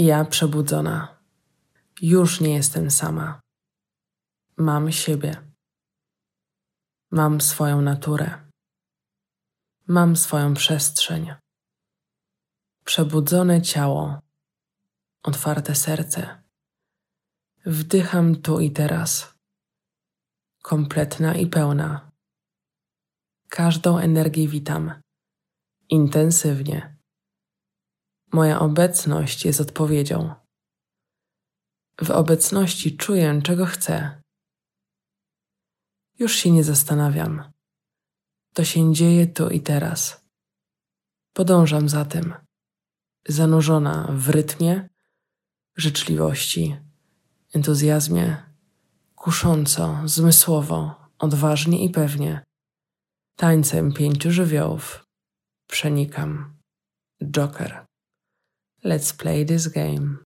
Ja przebudzona. Już nie jestem sama. Mam siebie. Mam swoją naturę. Mam swoją przestrzeń. Przebudzone ciało, otwarte serce. Wdycham tu i teraz. Kompletna i pełna. Każdą energię witam. Intensywnie. Moja obecność jest odpowiedzią. W obecności czuję, czego chcę. Już się nie zastanawiam. To się dzieje tu i teraz. Podążam za tym, zanurzona w rytmie, życzliwości, entuzjazmie, kusząco, zmysłowo, odważnie i pewnie. Tańcem pięciu żywiołów przenikam. Joker. Let's play this game.